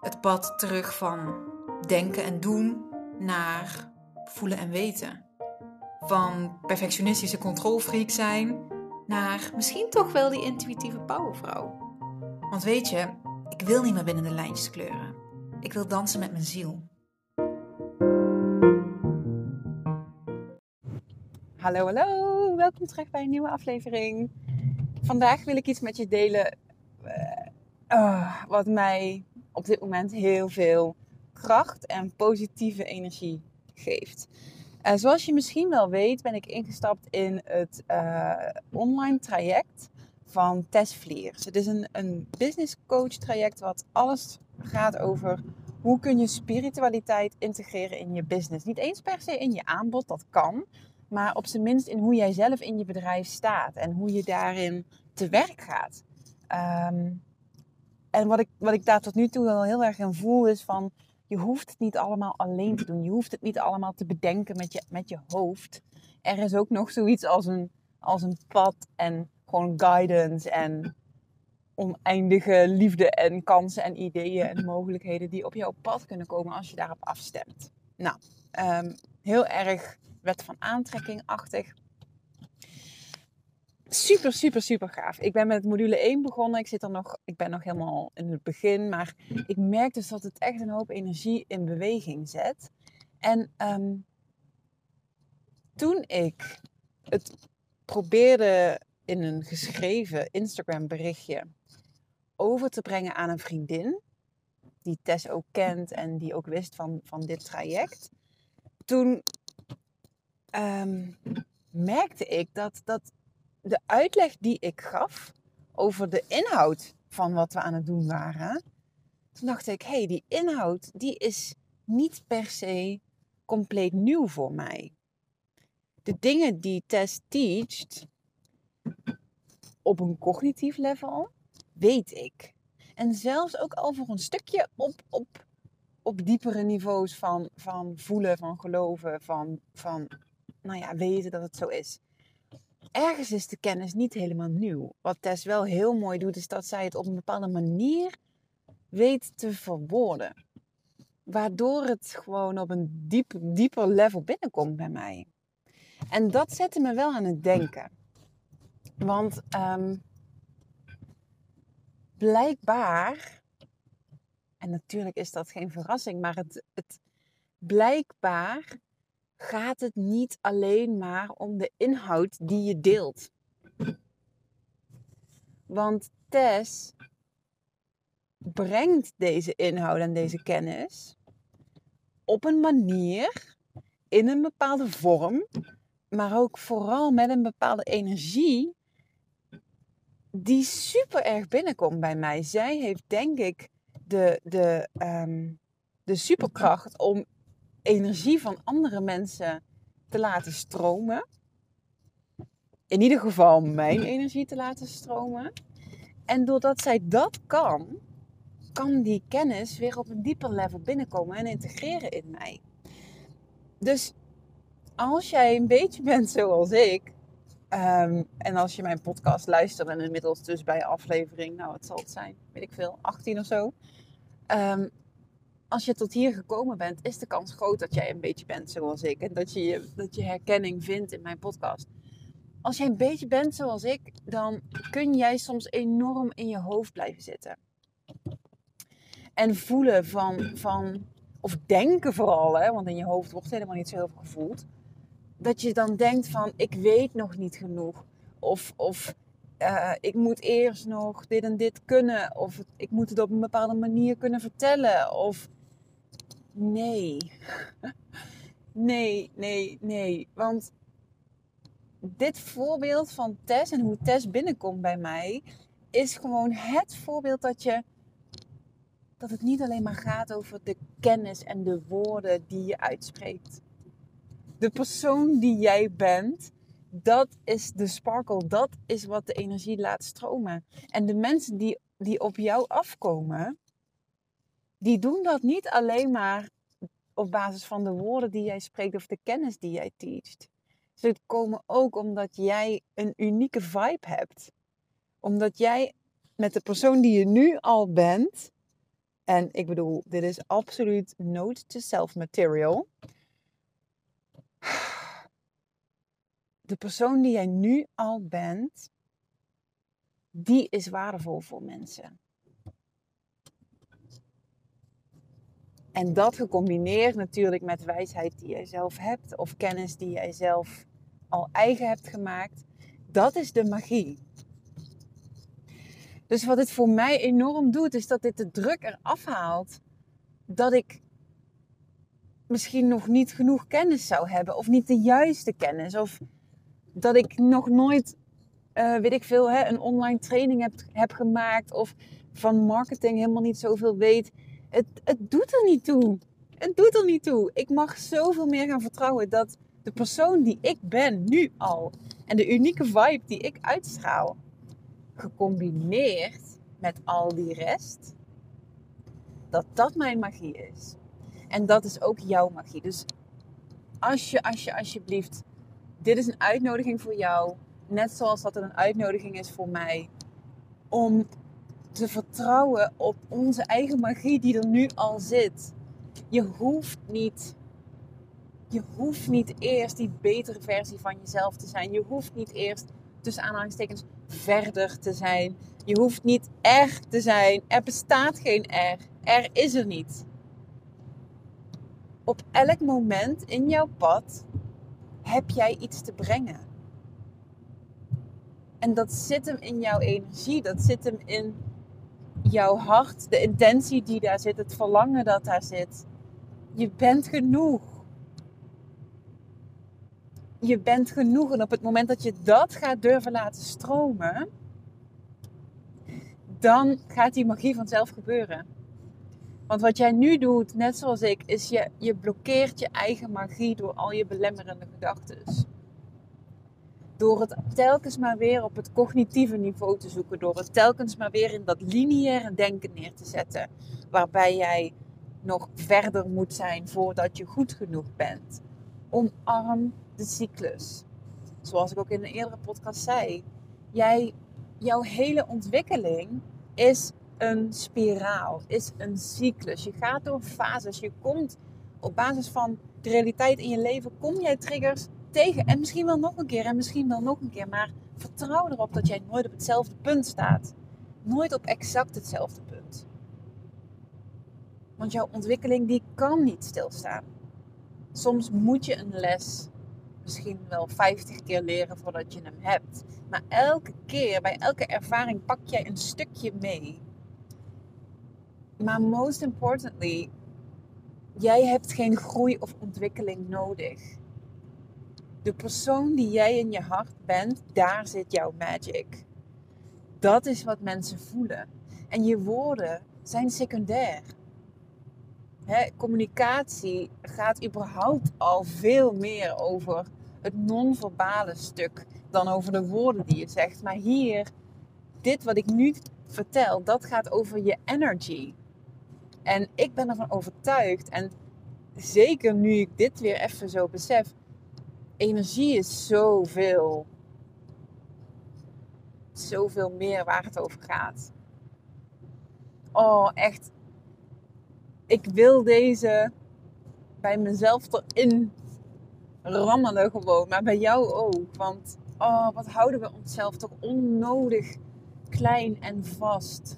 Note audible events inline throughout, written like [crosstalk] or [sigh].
Het pad terug van denken en doen naar voelen en weten. Van perfectionistische controlfreak zijn naar misschien toch wel die intuïtieve powervrouw. Want weet je, ik wil niet meer binnen de lijntjes kleuren. Ik wil dansen met mijn ziel. Hallo, hallo. Welkom terug bij een nieuwe aflevering. Vandaag wil ik iets met je delen uh, wat mij op dit moment heel veel kracht en positieve energie geeft. Uh, zoals je misschien wel weet, ben ik ingestapt in het uh, online traject van Tess Vliers. Het is een, een business coach traject wat alles gaat over hoe kun je spiritualiteit integreren in je business. Niet eens per se in je aanbod, dat kan. Maar op zijn minst in hoe jij zelf in je bedrijf staat en hoe je daarin te werk gaat. Um, en wat ik, wat ik daar tot nu toe wel heel erg in voel is van... Je hoeft het niet allemaal alleen te doen. Je hoeft het niet allemaal te bedenken met je, met je hoofd. Er is ook nog zoiets als een, als een pad en gewoon guidance en oneindige liefde en kansen en ideeën en mogelijkheden die op jouw pad kunnen komen als je daarop afstemt. Nou, um, heel erg wet van aantrekking-achtig super, super, super gaaf. Ik ben met module 1 begonnen. Ik, zit er nog, ik ben nog helemaal in het begin. Maar ik merk dus dat het echt een hoop energie in beweging zet. En ehm, toen ik het probeerde in een geschreven Instagram berichtje over te brengen aan een vriendin, die Tess ook kent en die ook wist van, van dit traject, toen um, merkte ik dat, dat de uitleg die ik gaf over de inhoud van wat we aan het doen waren, toen dacht ik, hé, hey, die inhoud die is niet per se compleet nieuw voor mij. De dingen die Tess teacht op een cognitief level, weet ik. En zelfs ook al voor een stukje op, op, op diepere niveaus van, van voelen, van geloven, van, van nou ja, weten dat het zo is ergens is de kennis niet helemaal nieuw. Wat Tess wel heel mooi doet, is dat zij het op een bepaalde manier weet te verwoorden. Waardoor het gewoon op een diep, dieper level binnenkomt bij mij. En dat zette me wel aan het denken. Want um, blijkbaar, en natuurlijk is dat geen verrassing, maar het, het blijkbaar gaat het niet alleen maar om de inhoud die je deelt. Want Tess brengt deze inhoud en deze kennis op een manier, in een bepaalde vorm, maar ook vooral met een bepaalde energie die super erg binnenkomt bij mij. Zij heeft denk ik de, de, um, de superkracht om energie van andere mensen te laten stromen. In ieder geval mijn energie te laten stromen. En doordat zij dat kan, kan die kennis weer op een dieper level binnenkomen en integreren in mij. Dus als jij een beetje bent zoals ik, um, en als je mijn podcast luistert en inmiddels dus bij aflevering, nou wat zal het zijn, weet ik veel, 18 of zo. Um, als je tot hier gekomen bent, is de kans groot dat jij een beetje bent zoals ik. En dat je, dat je herkenning vindt in mijn podcast. Als jij een beetje bent zoals ik, dan kun jij soms enorm in je hoofd blijven zitten. En voelen van, van of denken vooral, hè, want in je hoofd wordt helemaal niet zo heel veel gevoeld. Dat je dan denkt van, ik weet nog niet genoeg. Of, of uh, ik moet eerst nog dit en dit kunnen. Of ik moet het op een bepaalde manier kunnen vertellen. Of Nee. Nee, nee, nee. Want dit voorbeeld van Tess en hoe Tess binnenkomt bij mij, is gewoon het voorbeeld dat je dat het niet alleen maar gaat over de kennis en de woorden die je uitspreekt. De persoon die jij bent, dat is de sparkle, dat is wat de energie laat stromen. En de mensen die, die op jou afkomen, die doen dat niet alleen maar op basis van de woorden die jij spreekt of de kennis die jij teacht. Ze komen ook omdat jij een unieke vibe hebt. Omdat jij met de persoon die je nu al bent, en ik bedoel, dit is absoluut note to self material. De persoon die jij nu al bent, die is waardevol voor mensen. En dat gecombineerd natuurlijk met wijsheid die jij zelf hebt of kennis die jij zelf al eigen hebt gemaakt, dat is de magie. Dus wat dit voor mij enorm doet, is dat dit de druk eraf haalt dat ik misschien nog niet genoeg kennis zou hebben of niet de juiste kennis of dat ik nog nooit, uh, weet ik veel, hè, een online training heb, heb gemaakt of van marketing helemaal niet zoveel weet. Het, het doet er niet toe. Het doet er niet toe. Ik mag zoveel meer gaan vertrouwen dat de persoon die ik ben nu al en de unieke vibe die ik uitstraal, gecombineerd met al die rest, dat dat mijn magie is. En dat is ook jouw magie. Dus als je, als je alsjeblieft, dit is een uitnodiging voor jou, net zoals dat het een uitnodiging is voor mij, om te vertrouwen op onze eigen magie die er nu al zit. Je hoeft niet, je hoeft niet eerst die betere versie van jezelf te zijn. Je hoeft niet eerst tussen aanhalingstekens verder te zijn. Je hoeft niet er te zijn. Er bestaat geen er. Er is er niet. Op elk moment in jouw pad heb jij iets te brengen. En dat zit hem in jouw energie, dat zit hem in jouw hart, de intentie die daar zit, het verlangen dat daar zit. Je bent genoeg. Je bent genoeg. En op het moment dat je dat gaat durven laten stromen, dan gaat die magie vanzelf gebeuren. Want wat jij nu doet, net zoals ik, is je, je blokkeert je eigen magie door al je belemmerende gedachten. Door het telkens maar weer op het cognitieve niveau te zoeken. Door het telkens maar weer in dat lineaire denken neer te zetten. Waarbij jij nog verder moet zijn voordat je goed genoeg bent. Omarm de cyclus. Zoals ik ook in een eerdere podcast zei. Jij, jouw hele ontwikkeling is een spiraal, is een cyclus. Je gaat door fases. Je komt op basis van de realiteit in je leven, kom jij triggers tegen. En misschien wel nog een keer en misschien wel nog een keer. Maar vertrouw erop dat jij nooit op hetzelfde punt staat. Nooit op exact hetzelfde punt. Want jouw ontwikkeling die kan niet stilstaan. Soms moet je een les misschien wel 50 keer leren voordat je hem hebt. Maar elke keer, bij elke ervaring, pak jij een stukje mee. Maar most importantly, jij hebt geen groei of ontwikkeling nodig. De persoon die jij in je hart bent, daar zit jouw magic. Dat is wat mensen voelen. En je woorden zijn secundair. communicatie gaat überhaupt al veel meer over het non-verbale stuk dan over de woorden die je zegt. Maar hier, dit wat ik nu vertel, dat gaat over je energy. En ik ben ervan overtuigd, en zeker nu ik dit weer even zo besef, energie is zoveel, zoveel meer waar het over gaat. Oh, echt. Ik wil deze bij mezelf erin rammelen gewoon, maar bij jou ook. Want oh, wat houden we onszelf toch onnodig klein en vast.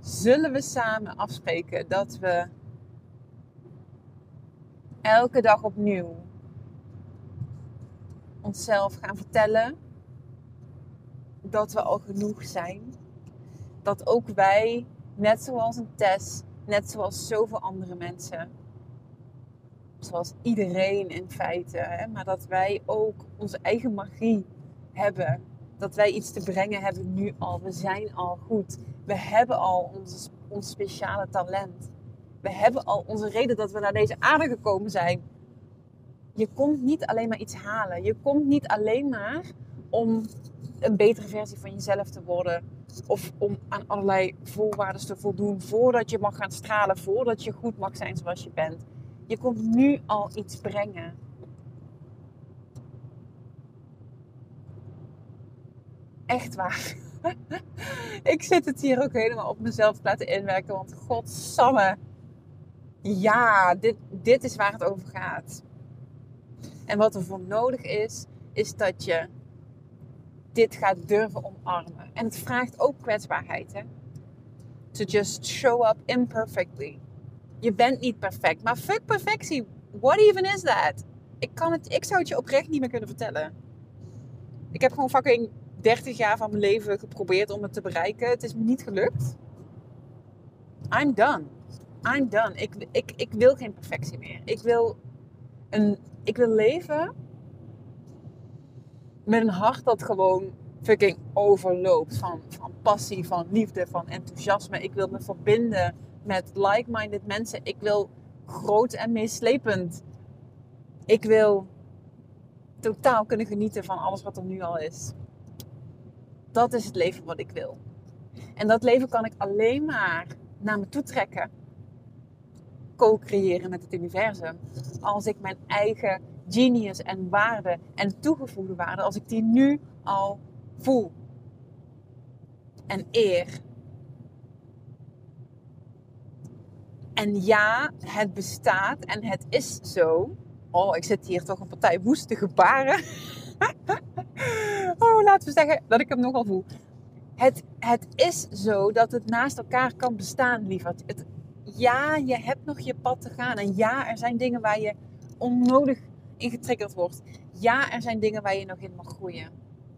Zullen we samen afspreken dat we elke dag opnieuw onszelf gaan vertellen dat we al genoeg zijn? Dat ook wij, net zoals een Tess, net zoals zoveel andere mensen, zoals iedereen in feite, hè, maar dat wij ook onze eigen magie hebben dat wij iets te brengen hebben nu al. We zijn al goed. We hebben al ons, ons speciale talent. We hebben al onze reden dat we naar deze aarde gekomen zijn. Je komt niet alleen maar iets halen. Je komt niet alleen maar om een betere versie van jezelf te worden. Of om aan allerlei voorwaarden te voldoen voordat je mag gaan stralen, voordat je goed mag zijn zoals je bent. Je komt nu al iets brengen. Echt waar. [laughs] ik zit het hier ook helemaal op mezelf te laten inwerken. Want godsamme. Ja, dit, dit is waar het over gaat. En wat er voor nodig is, is dat je dit gaat durven omarmen. En het vraagt ook kwetsbaarheid. Hè? To just show up imperfectly. Je bent niet perfect. Maar fuck perfectie. What even is that? Ik, kan het, ik zou het je oprecht niet meer kunnen vertellen. Ik heb gewoon fucking 30 jaar van mijn leven geprobeerd om het te bereiken. Het is me niet gelukt. I'm done. I'm done. Ik, ik, ik wil geen perfectie meer. Ik wil, een, ik wil leven met een hart dat gewoon fucking overloopt van, van passie, van liefde, van enthousiasme. Ik wil me verbinden met like-minded mensen. Ik wil groot en meeslepend. Ik wil totaal kunnen genieten van alles wat er nu al is. Dat is het leven wat ik wil. En dat leven kan ik alleen maar naar me toe trekken. Co-creëren met het universum. Als ik mijn eigen genius en waarde en toegevoegde waarde, als ik die nu al voel. En eer. En ja, het bestaat en het is zo. Oh, ik zit hier toch een partij woeste gebaren. [laughs] oh, laten we zeggen dat ik hem nogal voel. Het, het is zo dat het naast elkaar kan bestaan, lieverd. Het, ja, je hebt nog je pad te gaan. En ja, er zijn dingen waar je onnodig in getriggerd wordt. Ja, er zijn dingen waar je nog in mag groeien.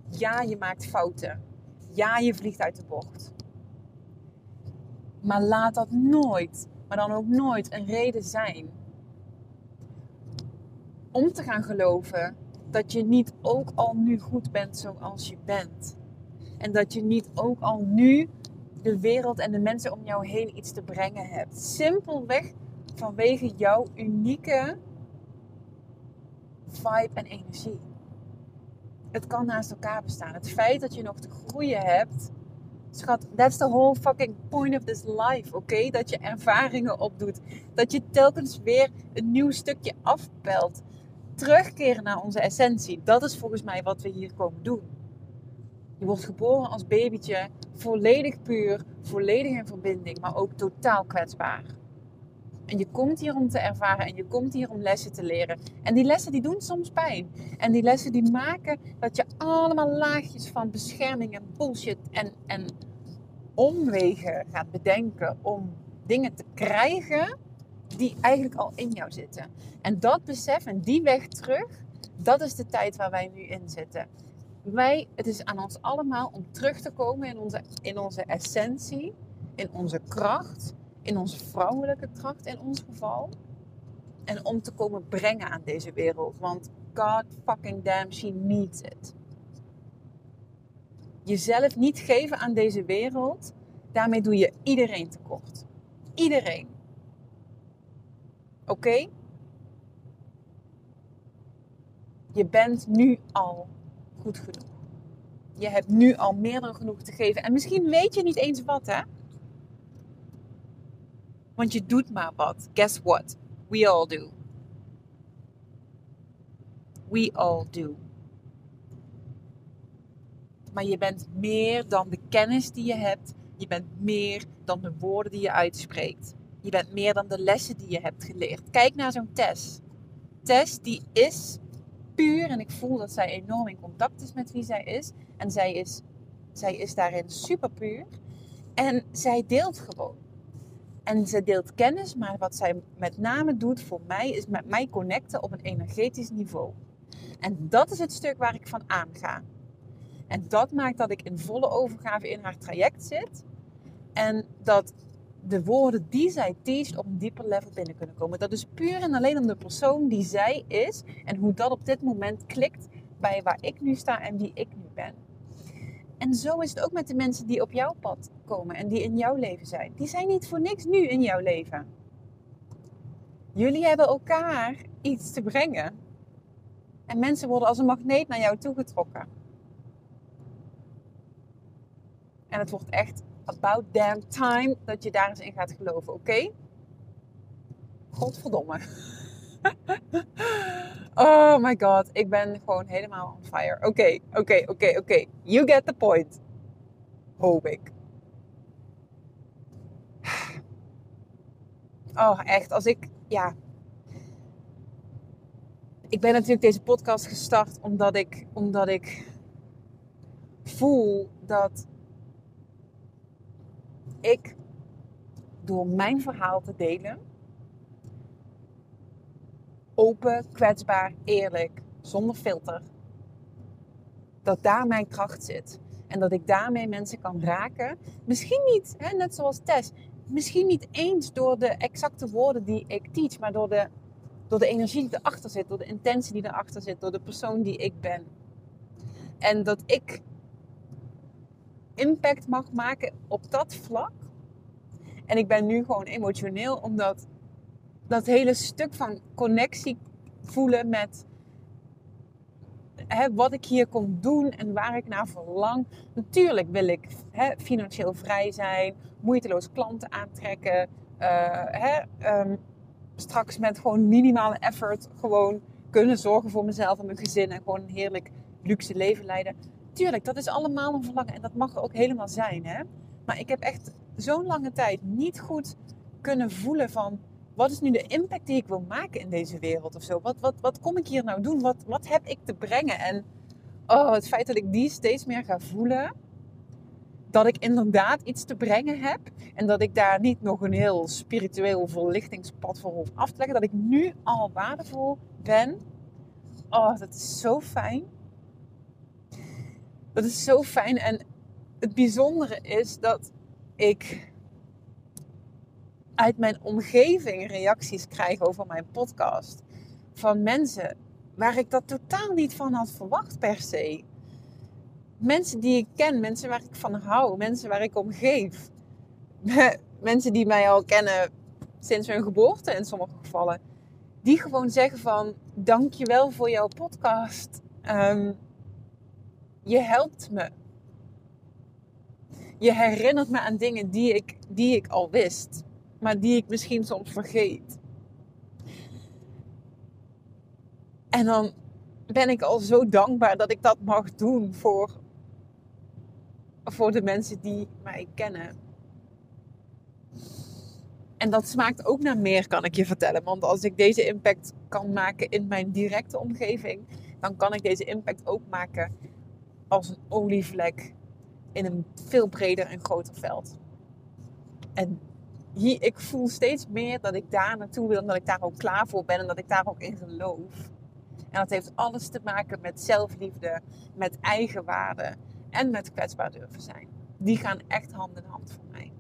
Ja, je maakt fouten. Ja, je vliegt uit de bocht. Maar laat dat nooit, maar dan ook nooit een reden zijn om te gaan geloven dat je niet ook al nu goed bent zoals je bent. En dat je niet ook al nu de wereld en de mensen om jou heen iets te brengen hebt. Simpelweg vanwege jouw unieke vibe en energie. Het kan naast elkaar bestaan. Het feit dat je nog te groeien hebt. Schat, that's the whole fucking point of this life, oké? Dat je ervaringen opdoet. Dat je telkens weer een nieuw stukje afpelt. Terugkeren naar onze essentie. Dat is volgens mij wat we hier komen doen. Je wordt geboren als babytje, volledig puur, volledig in verbinding, maar ook totaal kwetsbaar. En je komt hier om te ervaren en je komt hier om lessen te leren. En die lessen die doen soms pijn. En die lessen die maken dat je allemaal laagjes van bescherming en bullshit en, en omwegen gaat bedenken om dingen te krijgen die eigenlijk al in jou zitten. En dat besef en die weg terug, dat is de tijd waar wij nu in zitten. Wij, het is aan ons allemaal om terug te komen in onze, in onze essentie, in onze kracht in onze vrouwelijke kracht in ons geval. En om te komen brengen aan deze wereld. Want God fucking damn, she needs it. Jezelf niet geven aan deze wereld, daarmee doe je iedereen tekort. Iedereen. Oké? Je bent nu al goed genoeg. Je hebt nu al meer dan genoeg te geven. En misschien weet je niet eens wat, hè? Want je doet maar wat. Guess what? We all do. We all do. Maar je bent meer dan de kennis die je hebt. Je bent meer dan de woorden die je uitspreekt. Je bent meer dan de lessen die je hebt geleerd. Kijk naar zo'n Tess. Tess die is puur en ik voel dat zij enorm in contact is met wie zij is. En zij is, zij is daarin super puur. En zij deelt gewoon. En ze deelt kennis, maar wat zij met name doet voor mij is met mij connecten op een energetisch niveau. En dat is het stuk waar ik van aanga. En dat maakt dat ik in volle overgave in haar traject zit. En dat de woorden die zij teacht op een dieper level binnen kunnen komen. Dat is puur en alleen om de persoon die zij is en hoe dat op dit moment klikt bij waar ik nu sta en wie ik nu ben. En zo is het ook met de mensen die op jouw pad komen en die in jouw leven zijn. Die zijn niet voor niks nu in jouw leven. Jullie hebben elkaar iets te brengen. En mensen worden als een magneet naar jou toegetrokken. En het wordt echt about damn time dat je daar eens in gaat geloven, oké? Godverdomme. [laughs] oh my god, ik ben gewoon helemaal on fire. Oké, oké, oké, oké. You get the point. Hoop ik. Oh, echt. Als ik, ja. Ik ben natuurlijk deze podcast gestart omdat ik, omdat ik voel dat ik door mijn verhaal te delen, open, kwetsbaar, eerlijk, zonder filter, dat daar mijn kracht zit. En dat ik daarmee mensen kan raken. Misschien niet, hè, net zoals Tess, misschien niet eens door de exacte woorden die ik teach, maar door de, door de energie die erachter zit, door de intentie die erachter zit, door de persoon die ik ben. En dat ik impact mag maken op dat vlak. En ik ben nu gewoon emotioneel, omdat dat hele stuk van connectie voelen met hè, wat ik hier kom doen en waar ik naar verlang. Natuurlijk wil ik hè, financieel vrij zijn, moeiteloos klanten aantrekken. Uh, hè, um, straks met gewoon minimale effort gewoon kunnen zorgen voor mezelf en mijn gezin en gewoon een heerlijk luxe leven leiden. Tuurlijk, dat is allemaal een verlangen en dat mag ook helemaal zijn. Hè? Maar ik heb echt zo'n lange tijd niet goed kunnen voelen van wat is nu de impact die ik wil maken in deze wereld of zo? Wat, wat, wat kom ik hier nou doen? Wat, wat heb ik te brengen? En oh, het feit dat ik die steeds meer ga voelen, dat ik inderdaad iets te brengen heb en dat ik daar niet nog een heel spiritueel verlichtingspad voor hoef af te leggen, dat ik nu al waardevol ben. Oh, dat is zo fijn. Dat is zo fijn. En het bijzondere is dat ik uit mijn omgeving reacties krijg over mijn podcast. Van mensen waar ik dat totaal niet van had verwacht per se. Mensen die ik ken, mensen waar ik van hou, mensen waar ik om geef. [laughs] mensen die mij al kennen sinds hun geboorte in sommige gevallen. Die gewoon zeggen van, dankjewel voor jouw podcast. Um, je helpt me. Je herinnert me aan dingen die ik, die ik al wist, maar die ik misschien soms vergeet. En dan ben ik al zo dankbaar dat ik dat mag doen voor, voor de mensen die mij kennen. En dat smaakt ook naar meer, kan ik je vertellen. Want als ik deze impact kan maken in mijn directe omgeving, dan kan ik deze impact ook maken als een olievlek in een veel breder en groter veld. En hier, ik voel steeds meer dat ik daar naartoe wil en dat ik daar ook klaar voor ben en dat ik daar ook in geloof. En dat heeft alles te maken met zelfliefde, met eigenwaarde en met kwetsbaar durven zijn. Die gaan echt hand in hand voor mij.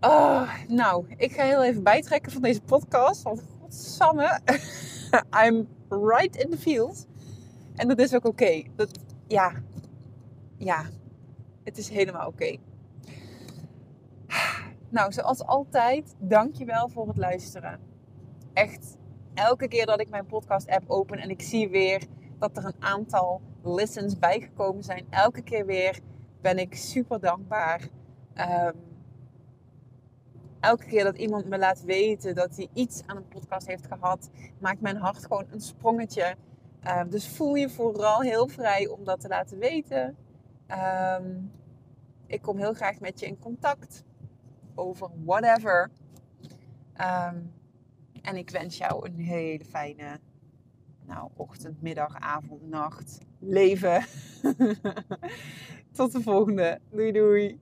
Oh, nou, ik ga heel even bijtrekken van deze podcast. Want godsamme, [laughs] I'm right in the field. En dat is ook oké. Ja, ja, het is helemaal oké. Nou, zoals altijd, dankjewel voor het luisteren. Echt, elke keer dat ik mijn podcast app open en ik zie weer dat er een aantal listens bijgekomen zijn. Elke keer weer ben ik super dankbaar. Um, elke keer dat iemand me laat weten dat hij iets aan een podcast heeft gehad, maakt mijn hart gewoon een sprongetje. Um, dus voel je vooral heel vrij om dat te laten weten. Um, ik kom heel graag met je in contact over whatever. Um, en ik wens jou een hele fijne nou, ochtend, middag, avond, nacht, leven. [laughs] Tot de volgende. Doei doei.